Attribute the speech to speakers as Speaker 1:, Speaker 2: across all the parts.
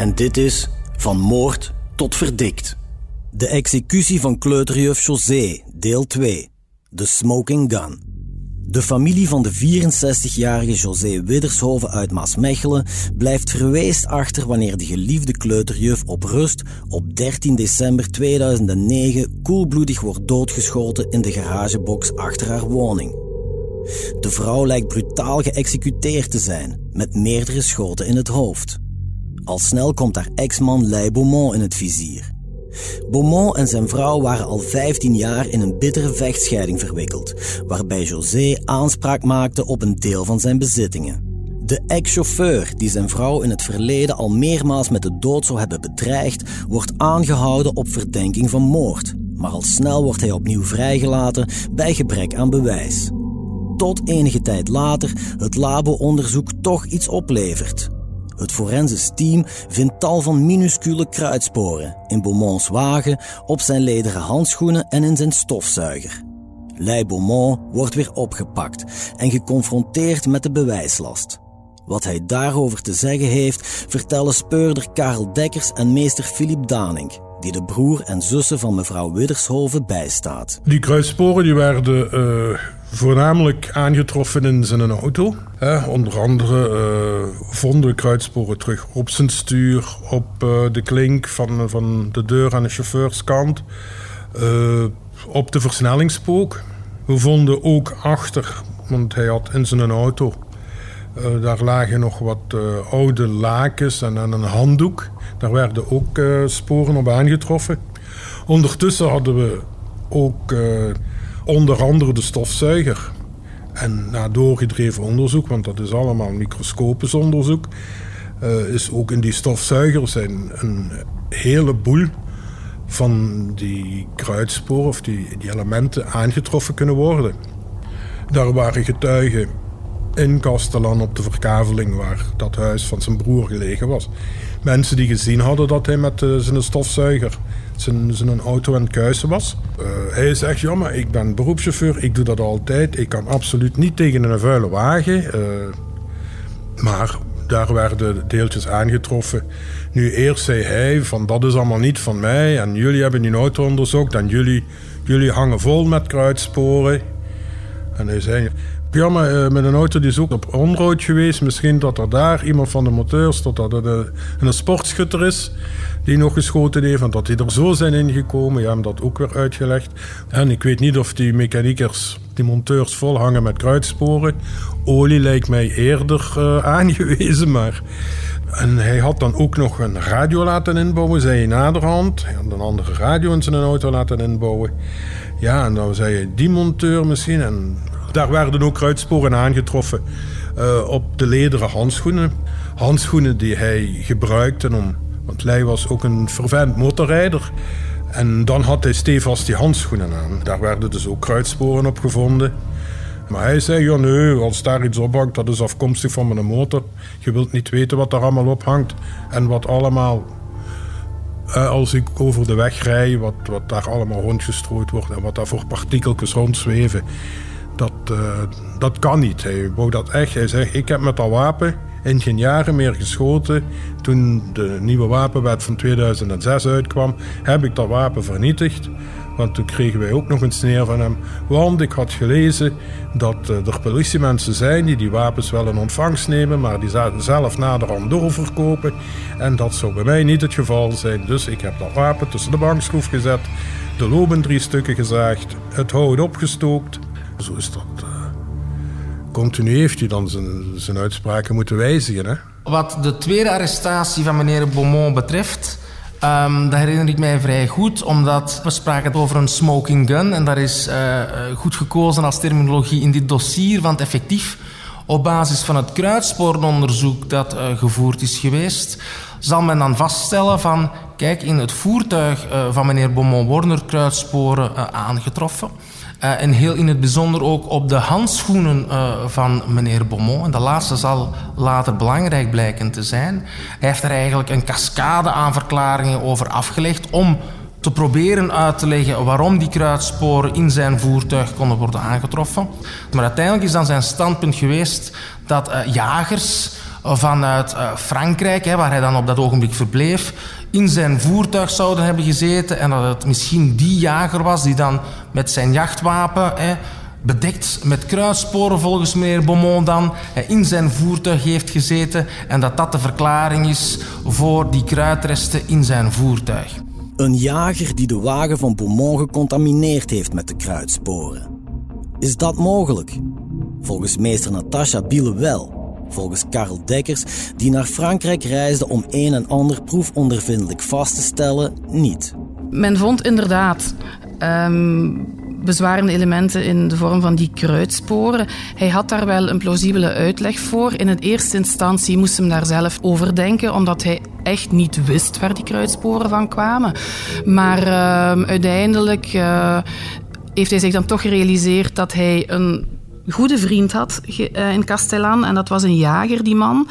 Speaker 1: en dit is Van Moord tot Verdikt. De executie van kleuterjuf José, deel 2. The Smoking Gun. De familie van de 64-jarige José Widdershoven uit Maasmechelen blijft verweest achter wanneer de geliefde kleuterjuf op rust op 13 december 2009 koelbloedig wordt doodgeschoten in de garagebox achter haar woning. De vrouw lijkt brutaal geëxecuteerd te zijn, met meerdere schoten in het hoofd. Al snel komt haar ex-man Lei Beaumont in het vizier. Beaumont en zijn vrouw waren al 15 jaar in een bittere vechtscheiding verwikkeld, waarbij José aanspraak maakte op een deel van zijn bezittingen. De ex-chauffeur, die zijn vrouw in het verleden al meermaals met de dood zou hebben bedreigd, wordt aangehouden op verdenking van moord. Maar al snel wordt hij opnieuw vrijgelaten bij gebrek aan bewijs. Tot enige tijd later het labo-onderzoek toch iets oplevert. Het forensisch team vindt tal van minuscule kruidsporen in Beaumonts wagen, op zijn lederen handschoenen en in zijn stofzuiger. Lei Beaumont wordt weer opgepakt en geconfronteerd met de bewijslast. Wat hij daarover te zeggen heeft, vertellen speurder Karel Dekkers en meester Philip Daning, die de broer en zussen van mevrouw Widdershoven bijstaat.
Speaker 2: Die kruissporen die werden voornamelijk aangetroffen in zijn auto. onder andere uh, vonden kruidsporen terug op zijn stuur, op uh, de klink van, van de deur aan de chauffeurskant, op de versnellingspook. We vonden ook achter, want hij had in zijn auto daar lagen nog wat oude lakens en, en, een handdoek. Daar werden ook sporen op aangetroffen. Ondertussen hadden we ook onder andere de stofzuiger. En na doorgedreven onderzoek, want dat is allemaal microscopisch onderzoek, is ook in die stofzuiger zijn een heleboel van die kruidsporen of die, die elementen aangetroffen kunnen worden. Daar waren getuigen in Castellan op de verkaveling waar dat huis van zijn broer gelegen was. Mensen die gezien hadden dat hij met uh, zijn stofzuiger zijn, zijn auto aan het kuisen was. Uh, hij zegt, ja maar ik ben beroepschauffeur, ik doe dat altijd. Ik kan absoluut niet tegen een vuile wagen. Uh, maar daar werden deeltjes aangetroffen. Nu eerst zei hij van dat is allemaal niet van mij en jullie hebben die auto onderzocht en jullie, jullie hangen vol met kruidsporen. En hij zei, ja, maar uh, met een auto die is ook op onrood geweest. Misschien dat er daar iemand van de monteurs, dat dat een, een sportschutter is die nog geschoten heeft. En dat die er zo zijn ingekomen. Ja, hebben dat ook weer uitgelegd. En ik weet niet of die mechaniekers, die monteurs vol hangen met kruidsporen. Olie lijkt mij eerder uh, aangewezen, maar... En hij had dan ook nog een radio laten inbouwen, zei hij naderhand. Hij had een andere radio in zijn auto laten inbouwen. Ja, en dan zei hij die monteur misschien. En daar werden ook kruidsporen aangetroffen uh, op de lederen handschoenen. Handschoenen die hij gebruikte om... Want Leij was ook een vervent motorrijder. En dan had hij stevast die handschoenen aan. Daar werden dus ook kruidsporen op gevonden. Maar hij zei, ja nee, als daar iets op hangt, dat is afkomstig van mijn motor. Je wilt niet weten wat daar allemaal op hangt. En wat allemaal, uh, als ik over de weg rij, wat, wat daar allemaal rondgestrooid wordt. En wat daar voor partikeltjes rondzweven dat, uh, dat kan niet. Hij wou dat echt. Hij zegt, ik heb met dat wapen in geen jaren meer geschoten. Toen de nieuwe wapenwet van 2006 uitkwam, heb ik dat wapen vernietigd. Want toen kregen wij ook nog een sneer van hem. Want ik had gelezen dat uh, er politiemensen zijn die die wapens wel in ontvangst nemen, maar die zelf naderhand doorverkopen. En dat zou bij mij niet het geval zijn. Dus ik heb dat wapen tussen de bankschroef gezet, de loop drie stukken gezaagd, het hout opgestookt. Zo is dat. Uh, continu heeft hij dan zijn, zijn uitspraken moeten wijzigen. Hè?
Speaker 3: Wat de tweede arrestatie van meneer Beaumont betreft Um, dat herinner ik mij vrij goed, omdat we spraken over een smoking gun. En dat is uh, goed gekozen als terminologie in dit dossier, want effectief, op basis van het kruidsporenonderzoek dat gevoerd is geweest, zal men dan vaststellen van, kijk, in het voertuig van meneer Beaumont worden er kruidsporen aangetroffen. Uh, en heel in het bijzonder ook op de handschoenen uh, van meneer Beaumont. En de laatste zal later belangrijk blijken te zijn. Hij heeft er eigenlijk een cascade aan verklaringen over afgelegd om te proberen uit te leggen waarom die kruidsporen in zijn voertuig konden worden aangetroffen. Maar uiteindelijk is dan zijn standpunt geweest dat uh, jagers vanuit Frankrijk, hè, waar hij dan op dat ogenblik verbleef, in zijn voertuig zouden hebben gezeten en dat het misschien die jager was die dan met zijn jachtwapen, bedekt met kruissporen volgens meneer Beaumont dan, in zijn voertuig heeft gezeten en dat dat de verklaring is voor die kruidresten in zijn voertuig.
Speaker 1: Een jager die de wagen van Beaumont gecontamineerd heeft met de kruidsporen. Is dat mogelijk? Volgens meester Natasha Biele wel. Volgens Karel Dekkers, die naar Frankrijk reisde om een en ander proefondervindelijk vast te stellen, niet.
Speaker 4: Men vond inderdaad um, bezwarende elementen in de vorm van die kruidsporen. Hij had daar wel een plausibele uitleg voor. In het eerste instantie moest hem daar zelf over denken, omdat hij echt niet wist waar die kruidsporen van kwamen. Maar uh, uiteindelijk uh, heeft hij zich dan toch gerealiseerd dat hij een goede vriend had uh, in Castellan. En dat was een jager, die man.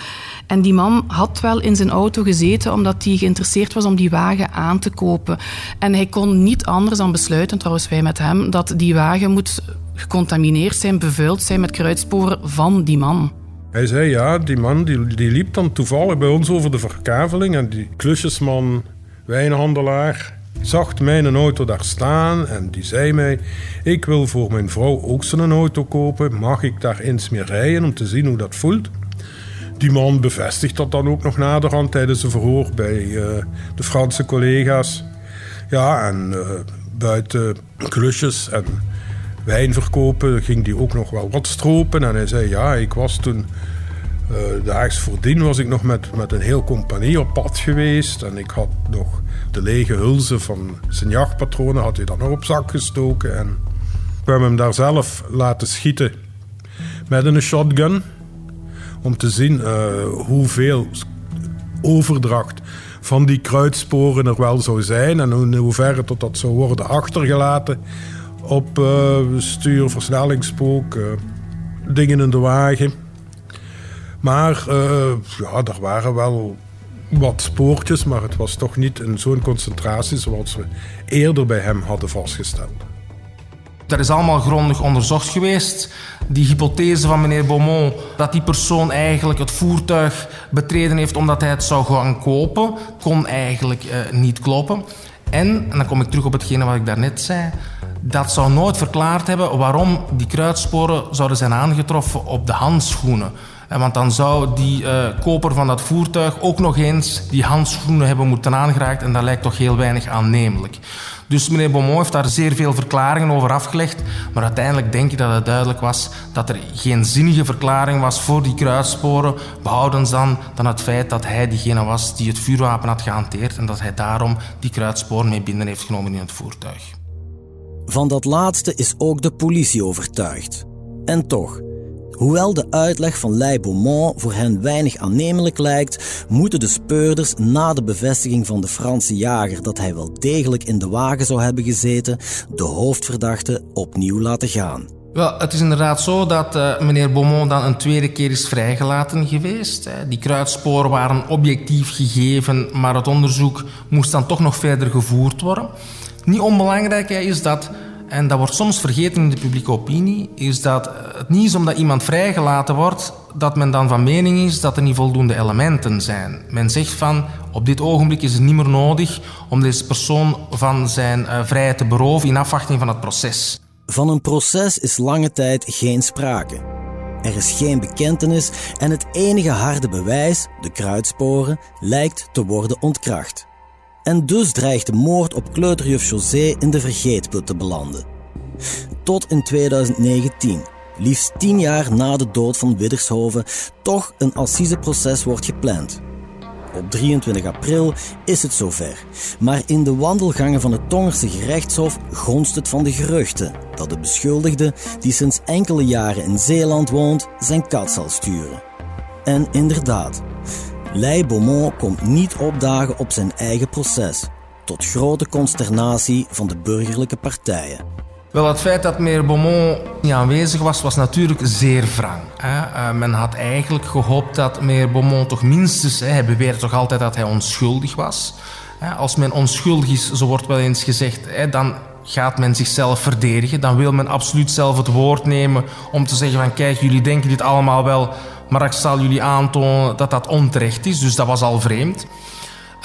Speaker 4: En die man had wel in zijn auto gezeten omdat hij geïnteresseerd was om die wagen aan te kopen. En hij kon niet anders dan besluiten, trouwens wij met hem, dat die wagen moet gecontamineerd zijn, bevuild zijn met kruidsporen van die man.
Speaker 2: Hij zei ja, die man die, die liep dan toevallig bij ons over de verkaveling en die klusjesman, wijnhandelaar, zag mijn auto daar staan en die zei mij: Ik wil voor mijn vrouw ook zo'n auto kopen. Mag ik daar eens mee rijden om te zien hoe dat voelt? Die man bevestigt dat dan ook nog naderhand tijdens een verhoor bij uh, de Franse collega's. Ja, en uh, buiten klusjes en wijn verkopen ging die ook nog wel wat stropen. En hij zei: Ja, ik was toen. Uh, daags voordien was ik nog met, met een heel compagnie op pad geweest. En ik had nog de lege hulzen van zijn jachtpatronen had hij dan nog op zak gestoken. En we hem daar zelf laten schieten met een shotgun. Om te zien uh, hoeveel overdracht van die kruidsporen er wel zou zijn. En in hoeverre tot dat zou worden achtergelaten op uh, stuur, versnellingsspook, uh, dingen in de wagen. Maar ja, er waren wel wat spoortjes, maar het was toch niet in zo'n concentratie zoals we eerder bij hem hadden vastgesteld.
Speaker 3: Dat is allemaal grondig onderzocht geweest. Die hypothese van meneer Beaumont dat die persoon eigenlijk het voertuig betreden heeft omdat hij het zou gaan kopen, kon eigenlijk uh, niet kloppen. En, en dan kom ik terug op hetgene wat ik daarnet zei, dat zou nooit verklaard hebben waarom die kruidsporen zouden zijn aangetroffen op de handschoenen. Want dan zou die uh, koper van dat voertuig ook nog eens die handschoenen hebben moeten aangeraakt. En dat lijkt toch heel weinig aannemelijk. Dus meneer Beaumont heeft daar zeer veel verklaringen over afgelegd. Maar uiteindelijk denk ik dat het duidelijk was dat er geen zinnige verklaring was voor die kruissporen. Behoudens dan, dan het feit dat hij diegene was die het vuurwapen had gehanteerd. En dat hij daarom die kruidsporen mee binnen heeft genomen in het voertuig.
Speaker 1: Van dat laatste is ook de politie overtuigd. En toch, Hoewel de uitleg van Lei Beaumont voor hen weinig aannemelijk lijkt, moeten de speurders na de bevestiging van de Franse jager dat hij wel degelijk in de wagen zou hebben gezeten, de hoofdverdachte opnieuw laten gaan.
Speaker 3: Wel, het is inderdaad zo dat uh, meneer Beaumont dan een tweede keer is vrijgelaten geweest. Die kruidsporen waren objectief gegeven, maar het onderzoek moest dan toch nog verder gevoerd worden. Niet onbelangrijk is dat en dat wordt soms vergeten in de publieke opinie, is dat het niet is omdat iemand vrijgelaten wordt, dat men dan van mening is dat er niet voldoende elementen zijn. Men zegt van, op dit ogenblik is het niet meer nodig om deze persoon van zijn uh, vrijheid te beroven in afwachting van het proces.
Speaker 1: Van een proces is lange tijd geen sprake. Er is geen bekentenis en het enige harde bewijs, de kruidsporen, lijkt te worden ontkracht. En dus dreigt de moord op kleuterjuf José in de vergeetput te belanden. Tot in 2019, liefst tien jaar na de dood van Widdershoven, toch een assiseproces wordt gepland. Op 23 april is het zover. Maar in de wandelgangen van het Tongerse gerechtshof gonst het van de geruchten dat de beschuldigde, die sinds enkele jaren in Zeeland woont, zijn kat zal sturen. En inderdaad, Lei Beaumont komt niet opdagen op zijn eigen proces, tot grote consternatie van de burgerlijke partijen.
Speaker 3: Wel, het feit dat meneer Beaumont niet aanwezig was, was natuurlijk zeer wrang. Uh, men had eigenlijk gehoopt dat meneer Beaumont toch minstens... Hè, hij beweerde toch altijd dat hij onschuldig was. als men onschuldig is, zo wordt wel eens gezegd, hè, dan gaat men zichzelf verdedigen. Dan wil men absoluut zelf het woord nemen om te zeggen van... kijk, jullie denken dit allemaal wel, maar ik zal jullie aantonen dat dat onterecht is. Dus dat was al vreemd.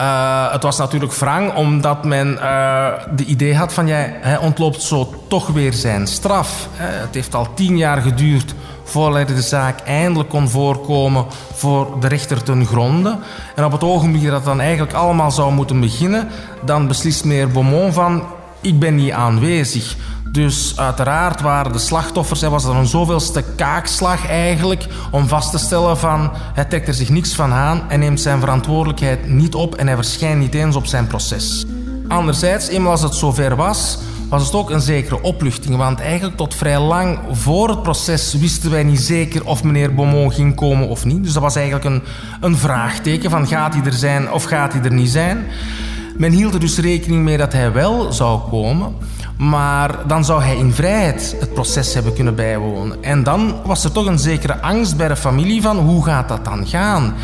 Speaker 3: Uh, het was natuurlijk wrang, omdat men uh, de idee had van... Jij, hij ontloopt zo toch weer zijn straf. Het heeft al tien jaar geduurd voordat de zaak eindelijk kon voorkomen voor de rechter ten gronde. En op het ogenblik dat dan eigenlijk allemaal zou moeten beginnen... dan beslist meneer Beaumont van... ik ben niet aanwezig. Dus uiteraard waren de slachtoffers, hij was er een zoveelste kaakslag eigenlijk, om vast te stellen van hij trekt er zich niks van aan en neemt zijn verantwoordelijkheid niet op en hij verschijnt niet eens op zijn proces. Anderzijds, eenmaal als het zover was, was het ook een zekere opluchting. Want eigenlijk tot vrij lang voor het proces wisten wij niet zeker of meneer Beaumont ging komen of niet. Dus dat was eigenlijk een, een vraagteken van gaat hij er zijn of gaat hij er niet zijn. Men hield er dus rekening mee dat hij wel zou komen. Maar dan zou hij in vrijheid het proces hebben kunnen bijwonen. En dan was er toch een zekere angst bij de familie van hoe gaat dat dan gaan?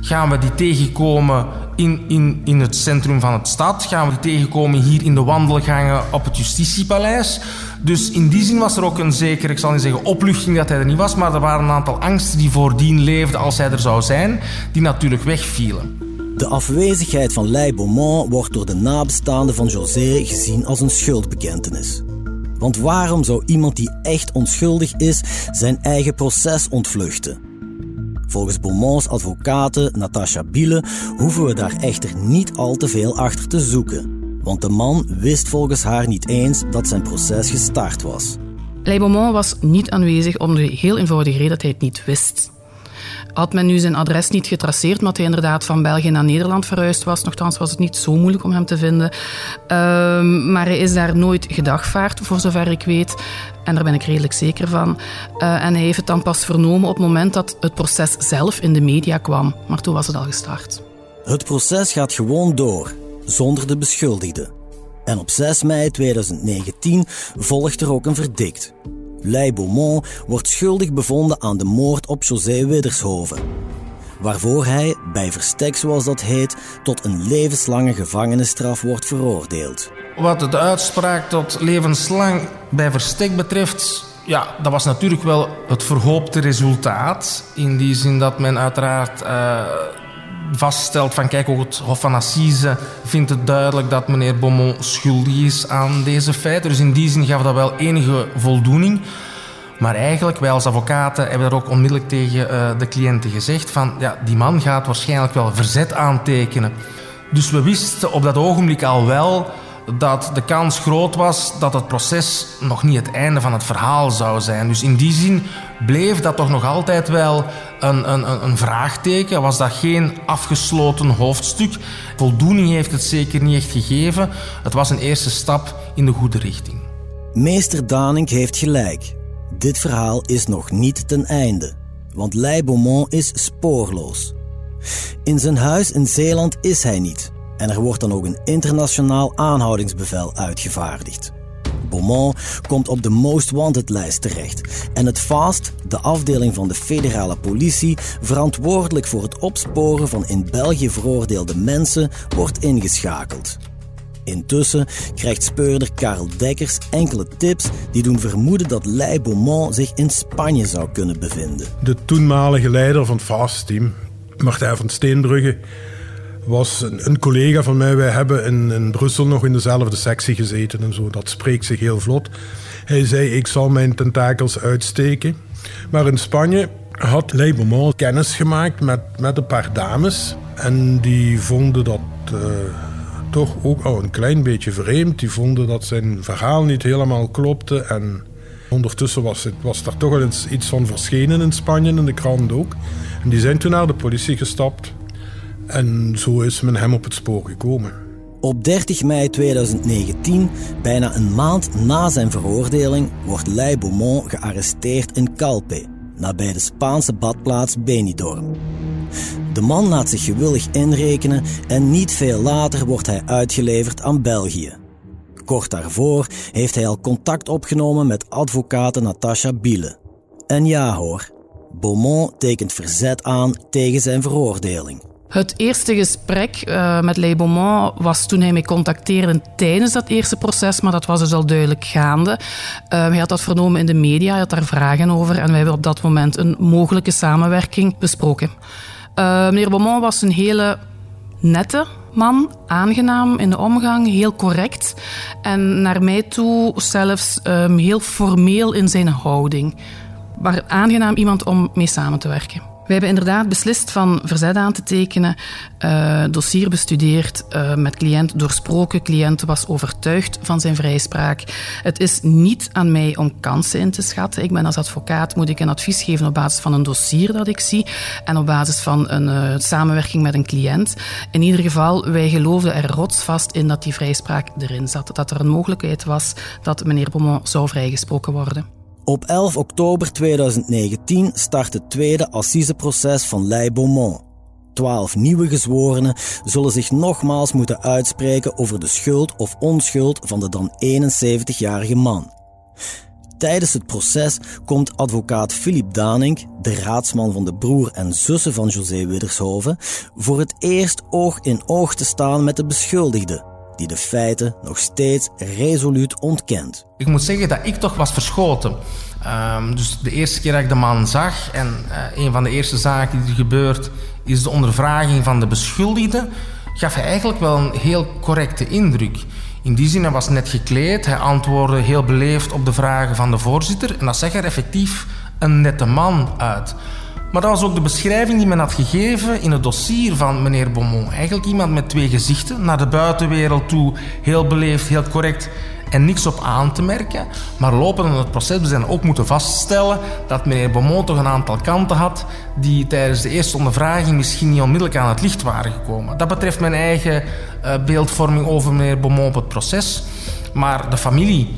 Speaker 3: Gaan we die tegenkomen in, in, in het centrum van het stad? Gaan we die tegenkomen hier in de wandelgangen op het justitiepaleis? Dus in die zin was er ook een zekere, ik zal niet zeggen opluchting dat hij er niet was, maar er waren een aantal angsten die voordien leefden als hij er zou zijn, die natuurlijk wegvielen.
Speaker 1: De afwezigheid van Lei Beaumont wordt door de nabestaanden van José gezien als een schuldbekentenis. Want waarom zou iemand die echt onschuldig is zijn eigen proces ontvluchten? Volgens Beaumonts advocaten Natasha Biele hoeven we daar echter niet al te veel achter te zoeken. Want de man wist volgens haar niet eens dat zijn proces gestart was.
Speaker 4: Lei Beaumont was niet aanwezig om de heel eenvoudige reden dat hij het niet wist. Had men nu zijn adres niet getraceerd, omdat hij inderdaad van België naar Nederland verhuisd was, nogthans was het niet zo moeilijk om hem te vinden. Um, maar hij is daar nooit gedagvaard, voor zover ik weet. En daar ben ik redelijk zeker van. Uh, en hij heeft het dan pas vernomen op het moment dat het proces zelf in de media kwam. Maar toen was het al gestart.
Speaker 1: Het proces gaat gewoon door, zonder de beschuldigde. En op 6 mei 2019 volgt er ook een verdict. Lei Beaumont wordt schuldig bevonden aan de moord op José Widdershoven. Waarvoor hij, bij verstek zoals dat heet, tot een levenslange gevangenisstraf wordt veroordeeld.
Speaker 3: Wat de uitspraak tot levenslang bij verstek betreft, ja, dat was natuurlijk wel het verhoopte resultaat. In die zin dat men uiteraard uh, vaststelt van kijk, ook het Hof van Assise vindt het duidelijk dat meneer Beaumont schuldig is aan deze feiten. Dus in die zin gaf dat wel enige voldoening. Maar eigenlijk, wij als advocaten hebben daar ook onmiddellijk tegen uh, de cliënten gezegd van ja, die man gaat waarschijnlijk wel verzet aantekenen. Dus we wisten op dat ogenblik al wel dat de kans groot was dat het proces nog niet het einde van het verhaal zou zijn. Dus in die zin bleef dat toch nog altijd wel een, een, een vraagteken. Was dat geen afgesloten hoofdstuk? Voldoening heeft het zeker niet echt gegeven. Het was een eerste stap in de goede richting.
Speaker 1: Meester Daning heeft gelijk. Dit verhaal is nog niet ten einde, want Lei Beaumont is spoorloos. In zijn huis in Zeeland is hij niet en er wordt dan ook een internationaal aanhoudingsbevel uitgevaardigd. Beaumont komt op de Most Wanted-lijst terecht en het FAST, de afdeling van de federale politie, verantwoordelijk voor het opsporen van in België veroordeelde mensen, wordt ingeschakeld. Intussen krijgt speurder Karel Dekkers enkele tips die doen vermoeden dat Lei Beaumont zich in Spanje zou kunnen bevinden.
Speaker 2: De toenmalige leider van het Fast-team, Martijn van Steenbrugge, was een, een, collega van mij. Wij hebben in, in, Brussel nog in dezelfde sectie gezeten en zo. Dat spreekt zich heel vlot. Hij zei, ik zal mijn tentakels uitsteken. Maar in Spanje had Lei Beaumont kennis gemaakt met, met een paar dames. En die vonden dat... Uh, toch ook al een klein beetje vreemd. Die vonden dat zijn verhaal niet helemaal klopte. En ondertussen was, het, was daar toch al eens iets van verschenen in Spanje, in de krant ook. En die zijn toen naar de politie gestapt. En zo is men hem op het spoor gekomen.
Speaker 1: Op 30 mei 2019, bijna een maand na zijn veroordeling, wordt Lei Beaumont gearresteerd in Calpe, nabij de Spaanse badplaats Benidorm. De man laat zich gewillig inrekenen en niet veel later wordt hij uitgeleverd aan België. Kort daarvoor heeft hij al contact opgenomen met advocate Natasha Biele. En ja hoor, Beaumont tekent verzet aan tegen zijn veroordeling.
Speaker 4: Het eerste gesprek uh, met Le Beaumont was toen hij mij contacteerde tijdens dat eerste proces, maar dat was dus al duidelijk gaande. Uh, hij had dat vernomen in de media, hij had daar vragen over en wij hebben op dat moment een mogelijke samenwerking besproken. Uh, meneer Beaumont was een hele nette man, aangenaam in de omgang, heel correct en naar mij toe zelfs um, heel formeel in zijn houding. Maar aangenaam iemand om mee samen te werken. We hebben inderdaad beslist van verzet aan te tekenen, uh, dossier bestudeerd, uh, met cliënt doorsproken. Cliënt was overtuigd van zijn vrijspraak. Het is niet aan mij om kansen in te schatten. Ik ben als advocaat, moet ik een advies geven op basis van een dossier dat ik zie en op basis van een uh, samenwerking met een cliënt. In ieder geval, wij geloofden er rotsvast in dat die vrijspraak erin zat. Dat er een mogelijkheid was dat meneer Beaumont zou vrijgesproken worden.
Speaker 1: Op 11 oktober 2019 start het tweede assiseproces van Lei Beaumont. Twaalf nieuwe gezworenen zullen zich nogmaals moeten uitspreken over de schuld of onschuld van de dan 71-jarige man. Tijdens het proces komt advocaat Philip Danink, de raadsman van de broer en zussen van José Widdershoven, voor het eerst oog in oog te staan met de beschuldigde, die de feiten nog steeds resoluut ontkent.
Speaker 3: Ik moet zeggen dat ik toch was verschoten. Um, dus de eerste keer dat ik de man zag en uh, een van de eerste zaken die er gebeurt is de ondervraging van de beschuldigde, gaf hij eigenlijk wel een heel correcte indruk. In die zin, hij was net gekleed, hij antwoordde heel beleefd op de vragen van de voorzitter en dat zag er effectief een nette man uit. Maar dat was ook de beschrijving die men had gegeven in het dossier van meneer Beaumont. Eigenlijk iemand met twee gezichten, naar de buitenwereld toe, heel beleefd, heel correct en niks op aan te merken. Maar lopend in het proces we zijn ook moeten vaststellen dat meneer Beaumont toch een aantal kanten had die tijdens de eerste ondervraging misschien niet onmiddellijk aan het licht waren gekomen. Dat betreft mijn eigen uh, beeldvorming over meneer Beaumont op het proces. Maar de familie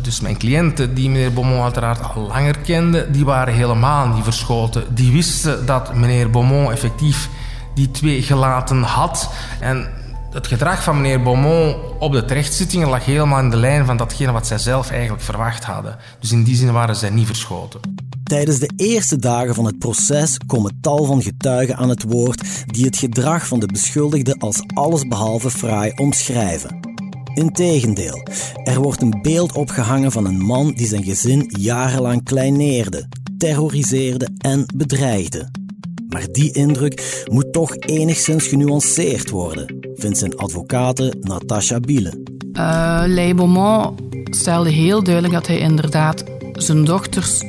Speaker 3: dus mijn cliënten, die meneer Beaumont uiteraard al langer kenden, die waren helemaal niet verschoten. Die wisten dat meneer Beaumont effectief die twee gelaten had. En het gedrag van meneer Beaumont op de terechtzittingen lag helemaal in de lijn van datgene wat zij zelf eigenlijk verwacht hadden. Dus in die zin waren zij niet verschoten.
Speaker 1: Tijdens de eerste dagen van het proces komen tal van getuigen aan het woord die het gedrag van de beschuldigde als allesbehalve fraai omschrijven. Integendeel, er wordt een beeld opgehangen van een man die zijn gezin jarenlang kleineerde, terroriseerde en bedreigde. Maar die indruk moet toch enigszins genuanceerd worden, vindt zijn advocate Natasha Biele.
Speaker 4: Uh, Lei Beaumont stelde heel duidelijk dat hij inderdaad zijn dochters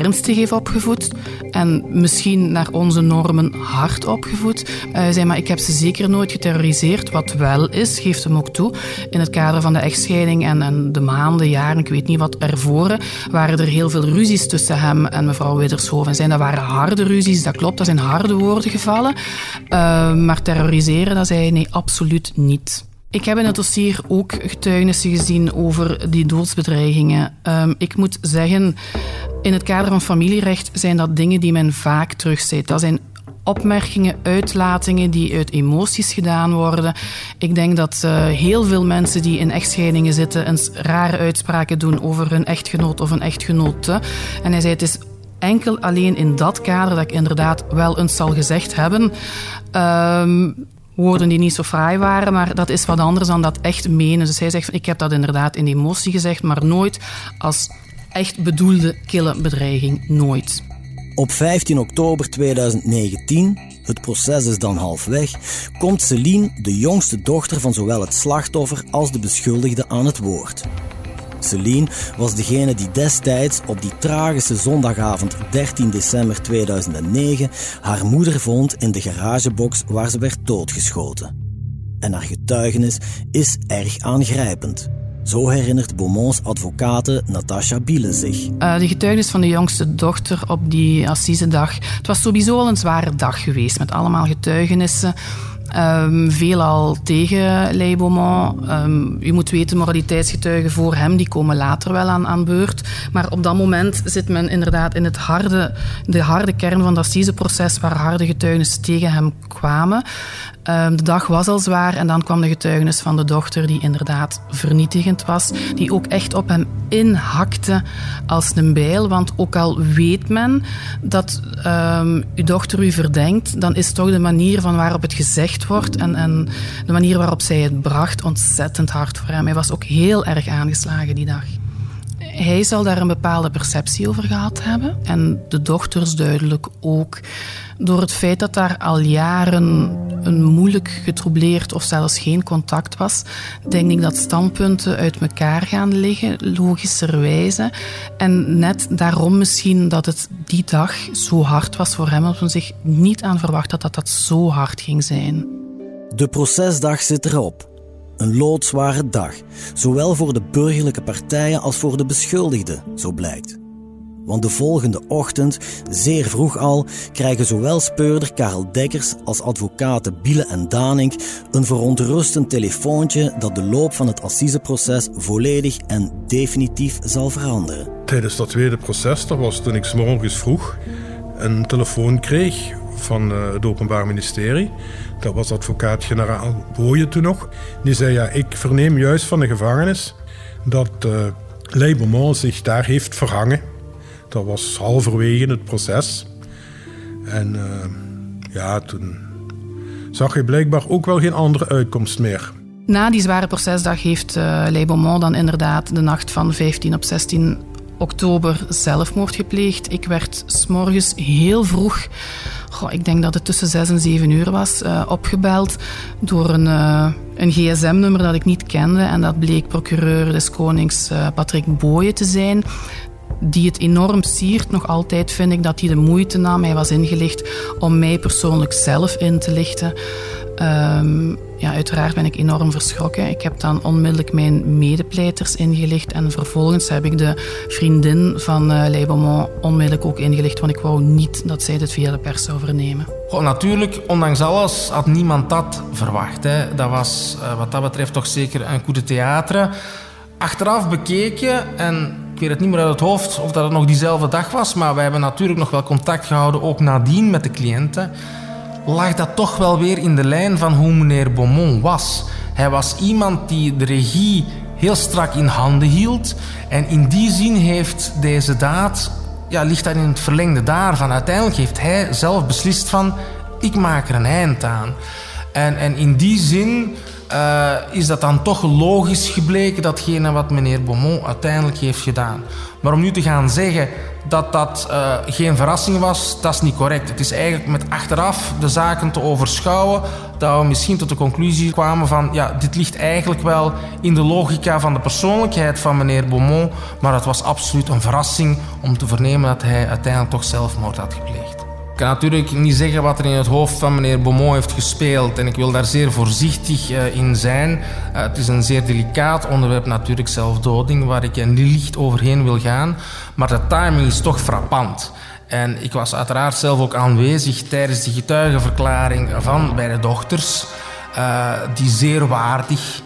Speaker 4: ernstig heeft opgevoed en misschien naar onze normen hard opgevoed. Hij zei, maar ik heb ze zeker nooit geterroriseerd. Wat wel is, geeft hem ook toe, in het kader van de echtscheiding en, en de maanden, jaren, ik weet niet wat ervoor, waren er heel veel ruzies tussen hem en mevrouw Widdershoven. Zijn, dat waren harde ruzies, dat klopt, dat zijn harde woorden gevallen. Uh, maar terroriseren, dat zei hij, nee, absoluut niet. Ik heb in het dossier ook getuigenissen gezien over die doodsbedreigingen. Um, ik moet zeggen, in het kader van familierecht zijn dat dingen die men vaak terugziet. Dat zijn opmerkingen, uitlatingen die uit emoties gedaan worden. Ik denk dat uh, heel veel mensen die in echtscheidingen zitten eens rare uitspraken doen over hun echtgenoot of een echtgenote. En hij zei het is enkel alleen in dat kader dat ik inderdaad wel eens zal gezegd hebben. Um, woorden die niet zo fraai waren, maar dat is wat anders dan dat echt menen. Dus hij zegt, ik heb dat inderdaad in emotie gezegd, maar nooit als echt bedoelde kille bedreiging. Nooit.
Speaker 1: Op 15 oktober 2019, het proces is dan halfweg, komt Celine, de jongste dochter van zowel het slachtoffer als de beschuldigde, aan het woord. Celine was degene die destijds op die tragische zondagavond 13 december 2009 haar moeder vond in de garagebox waar ze werd doodgeschoten. En haar getuigenis is erg aangrijpend. Zo herinnert Beaumonts advocate Natasha Bielen zich.
Speaker 4: Uh, de getuigenis van de jongste dochter op die assisedag. Het was sowieso al een zware dag geweest met allemaal getuigenissen. Um, veelal tegen Lei Beaumont. Um, u moet weten, moraliteitsgetuigen voor hem die komen later wel aan, aan beurt. Maar op dat moment zit men inderdaad in het harde, de harde kern van dat assiseproces waar harde getuigenissen tegen hem kwamen. Um, de dag was al zwaar en dan kwam de getuigenis van de dochter die inderdaad vernietigend was. Die ook echt op hem inhakte als een bijl. Want ook al weet men dat uw dochter u verdenkt, dan is toch de manier van waarop het gezegd wordt en, en de manier waarop zij het bracht ontzettend hard voor hem. Hij was ook heel erg aangeslagen die dag. Hij zal daar een bepaalde perceptie over gehad hebben. En de dochters duidelijk ook. Door het feit dat daar al jaren een moeilijk getroubleerd of zelfs geen contact was, denk ik dat standpunten uit elkaar gaan liggen, logischerwijze. En net daarom misschien dat het die dag zo hard was voor hem, dat men zich niet aan verwacht had dat dat zo hard ging zijn.
Speaker 1: De procesdag zit erop. Een loodzware dag, zowel voor de burgerlijke partijen als voor de beschuldigden, zo blijkt. Want de volgende ochtend, zeer vroeg al, krijgen zowel speurder Karel Dekkers als advocaten Biele en Danink een verontrustend telefoontje dat de loop van het assiseproces volledig en definitief zal veranderen.
Speaker 2: Tijdens dat tweede proces, dat was toen ik morgens vroeg een telefoon kreeg van eh, het Openbaar Ministerie. Dat was advocaat-generaal Booyen toen nog. Die zei, ja, ik verneem juist van de gevangenis dat uh, zich daar heeft verhangen. Dat was halverwege het proces. En uh, ja, toen zag je blijkbaar ook wel geen andere uitkomst meer.
Speaker 4: Na die zware procesdag heeft uh, dan inderdaad de nacht van 15 op 16 oktober zelfmoord gepleegd. Ik werd s'morgens heel vroeg, ik denk dat het tussen 6 en 7 uur was, uh, opgebeld door een, uh, een gsm-nummer dat ik niet kende. En dat bleek procureur des Konings uh, Patrick Booyen te zijn die het enorm siert. Nog altijd vind ik dat hij de moeite nam, hij was ingelicht, om mij persoonlijk zelf in te lichten. Um, ja, uiteraard ben ik enorm verschrokken. Ik heb dan onmiddellijk mijn medepleiters ingelicht en vervolgens heb ik de vriendin van uh, onmiddellijk ook ingelicht, want ik wou niet dat zij dit via de pers zou vernemen.
Speaker 3: Goh, natuurlijk, ondanks alles had niemand dat verwacht. Hè. Dat was uh, wat dat betreft toch zeker een coup de theater. Achteraf bekeken, en ik weet het niet meer uit het hoofd of dat het nog diezelfde dag was, maar wij hebben natuurlijk nog wel contact gehouden, ook nadien met de cliënten lag dat toch wel weer in de lijn van hoe meneer Beaumont was. Hij was iemand die de regie heel strak in handen hield. En in die zin heeft deze daad, ja, ligt dat in het verlengde daarvan. Uiteindelijk heeft hij zelf beslist van, ik maak er een eind aan. En, en in die zin uh, is dat dan toch logisch gebleken, datgene wat meneer Beaumont uiteindelijk heeft gedaan. Maar om nu te gaan zeggen dat dat uh, geen verrassing was, dat is niet correct. Het is eigenlijk met achteraf de zaken te overschouwen dat we misschien tot de conclusie kwamen van ja, dit ligt eigenlijk wel in de logica van de persoonlijkheid van meneer Beaumont, maar het was absoluut een verrassing om te vernemen dat hij uiteindelijk toch zelfmoord had gepleegd. Ik kan natuurlijk niet zeggen wat er in het hoofd van meneer Beaumont heeft gespeeld. En ik wil daar zeer voorzichtig uh, in zijn. Uh, het is een zeer delicaat onderwerp, natuurlijk zelfdoding, waar ik niet licht overheen wil gaan. Maar de timing is toch frappant. En ik was uiteraard zelf ook aanwezig tijdens de getuigenverklaring van beide dochters. Die zeer waardig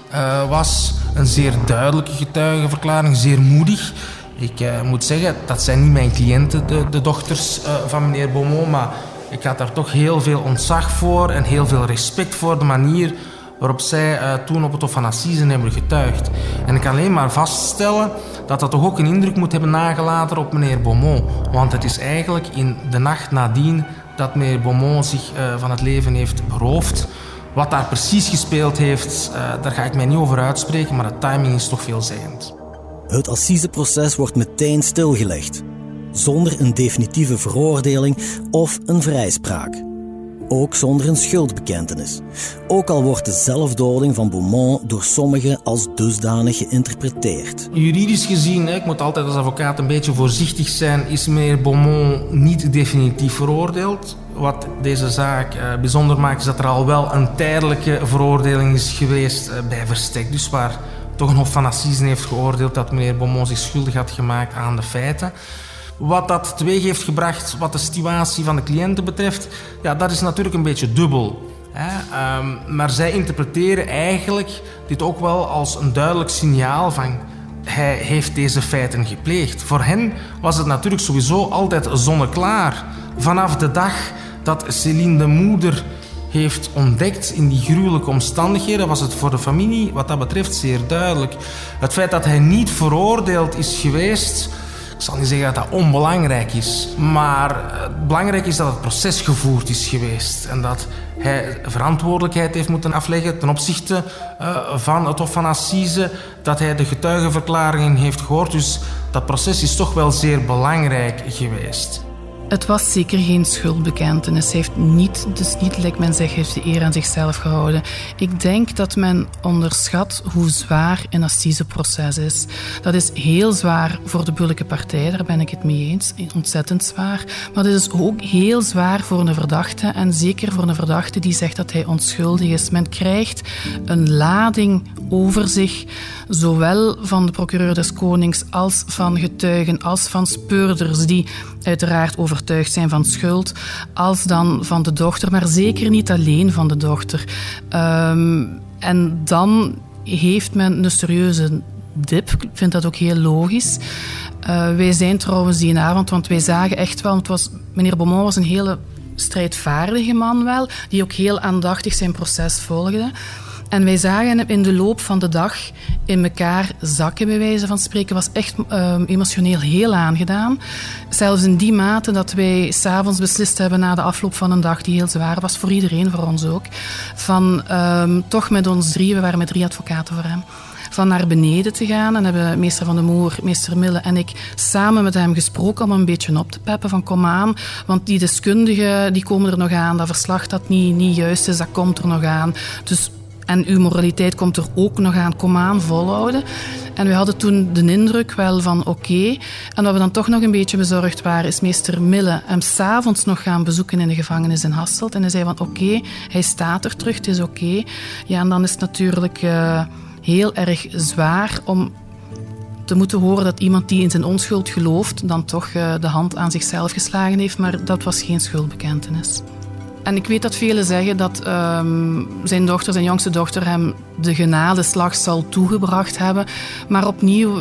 Speaker 3: was. Een zeer duidelijke getuigenverklaring, zeer moedig. Ik uh, moet zeggen, dat zijn niet mijn cliënten, de, dochters uh, van meneer Beaumont, maar ik had daar toch heel veel ontzag voor en heel veel respect voor de manier waarop zij uh, toen op het Hof van Assise hebben getuigd. En ik kan alleen maar vaststellen dat dat toch ook een indruk moet hebben nagelaten op meneer Beaumont. Want het is eigenlijk in de nacht nadien dat meneer Beaumont zich van het leven heeft beroofd Wat daar precies gespeeld heeft, daar ga ik mij niet over uitspreken, maar de timing is toch veelzeggend.
Speaker 1: Het assiseproces wordt meteen stilgelegd, zonder een definitieve veroordeling of een vrijspraak ook zonder een schuldbekentenis. Ook al wordt de zelfdoding van Beaumont door sommigen als dusdanig geïnterpreteerd.
Speaker 3: Juridisch gezien, ik moet altijd als advocaat een beetje voorzichtig zijn, is meneer Beaumont niet definitief veroordeeld. Wat deze zaak eh, bijzonder maakt, is dat er al wel een tijdelijke veroordeling is geweest eh, bij verstek. Dus waar toch een Hof van Assisen heeft geoordeeld dat meneer Beaumont zich schuldig had gemaakt aan de feiten. Wat dat teweeg heeft gebracht wat de situatie van de cliënten betreft, ja, dat is natuurlijk een beetje dubbel. Hè? Um, maar zij interpreteren eigenlijk dit ook wel als een duidelijk signaal van hij heeft deze feiten gepleegd. Voor hen was het natuurlijk sowieso altijd zonneklaar. Vanaf de dag dat Céline de moeder heeft ontdekt in die gruwelijke omstandigheden, was het voor de familie wat dat betreft zeer duidelijk. Het feit dat hij niet veroordeeld is geweest, ik zal niet zeggen dat dat onbelangrijk is, maar het belangrijk is dat het proces gevoerd is geweest en dat hij verantwoordelijkheid heeft moeten afleggen ten opzichte uh, van het Hof van Assise, dat hij de getuigenverklaringen heeft gehoord. Dus dat proces is toch wel zeer belangrijk geweest.
Speaker 4: Het was zeker geen schuldbekentenis. Hij heeft niet, dus niet, lijkt men zegt, heeft de eer aan zichzelf gehouden. Ik denk dat men onderschat hoe zwaar een assiseproces is. Dat is heel zwaar voor de burgerlijke partij, daar ben ik het mee eens. Ontzettend zwaar. Maar het is ook heel zwaar voor een verdachte. En zeker voor een verdachte die zegt dat hij onschuldig is. Men krijgt een lading over zich, zowel van de procureur des Konings als van getuigen, als van speurders die uiteraard overtuigd zijn van schuld, als dan van de dochter, maar zeker niet alleen van de dochter. Um, en dan heeft men een serieuze dip. Ik vind dat ook heel logisch. Uh, wij zijn trouwens die avond, want wij zagen echt wel, het was, meneer Beaumont was een hele strijdvaardige man wel, die ook heel aandachtig zijn proces volgde. En wij zagen hem in de loop van de dag in elkaar zakken, bij wijze van spreken. was echt um, emotioneel heel aangedaan. Zelfs in die mate dat wij s'avonds beslist hebben na de afloop van een dag die heel zwaar was, voor iedereen, voor ons ook, van um, toch met ons drie, we waren met drie advocaten voor hem, van naar beneden te gaan. En hebben meester Van de Moer, meester Mille en ik samen met hem gesproken om een beetje op te peppen van kom aan, want die deskundigen die komen er nog aan, dat verslag dat niet, niet juist is, dat komt er nog aan. Dus en uw moraliteit komt er ook nog aan, kom aan, volhouden. En we hadden toen de indruk wel van oké. En wat we dan toch nog een beetje bezorgd waren, is meester Mille hem s'avonds nog gaan bezoeken in de gevangenis in Hasselt. En hij zei van oké, hij staat er terug, het is oké. Ja, en dan is het natuurlijk uh, heel erg zwaar om te moeten horen dat iemand die in zijn onschuld gelooft, dan toch uh, de hand aan zichzelf geslagen heeft. Maar dat was geen schuldbekentenis. En ik weet dat velen zeggen dat um, zijn dochter, zijn jongste dochter, hem de genadeslag zal toegebracht hebben. Maar opnieuw,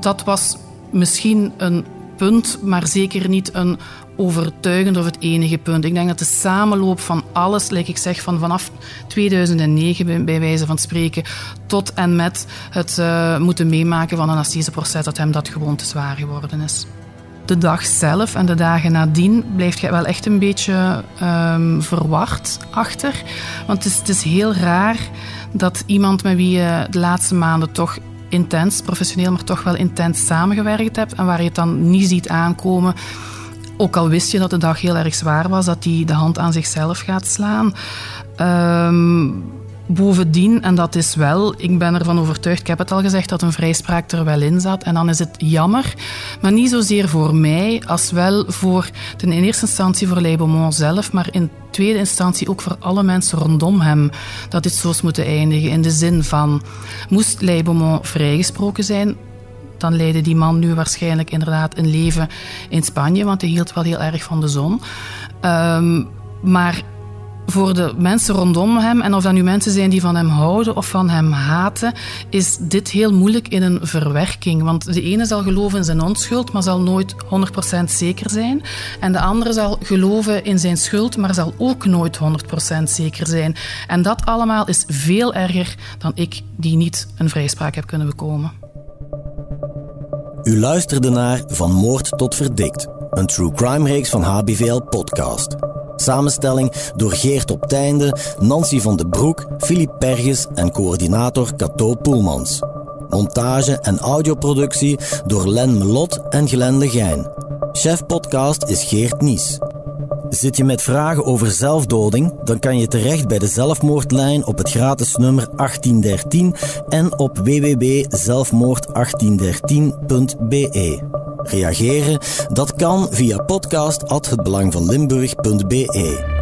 Speaker 4: dat was misschien een punt, maar zeker niet een overtuigend of het enige punt. Ik denk dat de samenloop van alles, like ik zeg, van vanaf 2009 bij, wijze van spreken, tot en met het uh, moeten meemaken van een assiseproces, dat hem dat gewoon te zwaar geworden is de dag zelf en de dagen nadien blijf je wel echt een beetje um, verward achter. Want het is, het is heel raar dat iemand met wie je de laatste maanden toch intens, professioneel, maar toch wel intens samengewerkt hebt en waar je het dan niet ziet aankomen. Ook al wist je dat de dag heel erg zwaar was, dat hij de hand aan zichzelf gaat slaan. Um, Bovendien, en dat is wel, ik ben ervan overtuigd, ik heb het al gezegd, dat een vrijspraak er wel in zat. En dan is het jammer, maar niet zozeer voor mij, als wel voor, in eerste instantie voor Leibomont zelf, maar in tweede instantie ook voor alle mensen rondom hem, dat dit zo moeten eindigen. In de zin van, moest Leibomont vrijgesproken zijn, dan leidde die man nu waarschijnlijk inderdaad een leven in Spanje, want hij hield wel heel erg van de zon. Um, maar voor de mensen rondom hem, en of dat nu mensen zijn die van hem houden of van hem haten, is dit heel moeilijk in een verwerking. Want de ene zal geloven in zijn onschuld, maar zal nooit 100% zeker zijn. En de andere zal geloven in zijn schuld, maar zal ook nooit 100% zeker zijn. En dat allemaal is veel erger dan ik, die niet een vrijspraak heb kunnen bekomen.
Speaker 1: U luisterde naar Van Moord tot Verdikt, een true crime reeks van HBVL Podcast. Samenstelling door Geert op Teinde, Nancy van de Broek, Filip Perges en coördinator Cato Poelmans. Montage en audioproductie door Len Melot en Glenn Legijn. Chef podcast is Geert Nies. Zit je met vragen over zelfdoding? Dan kan je terecht bij de zelfmoordlijn op het gratis nummer 1813 en op www.zelfmoord1813.be. Reageren? Dat kan via podcast@hetbelangvanlimburg.be.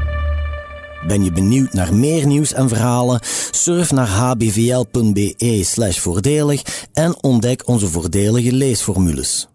Speaker 1: Ben je benieuwd naar meer nieuws en verhalen? Surf naar hbvl.be/voordelig en ontdek onze voordelige leesformules.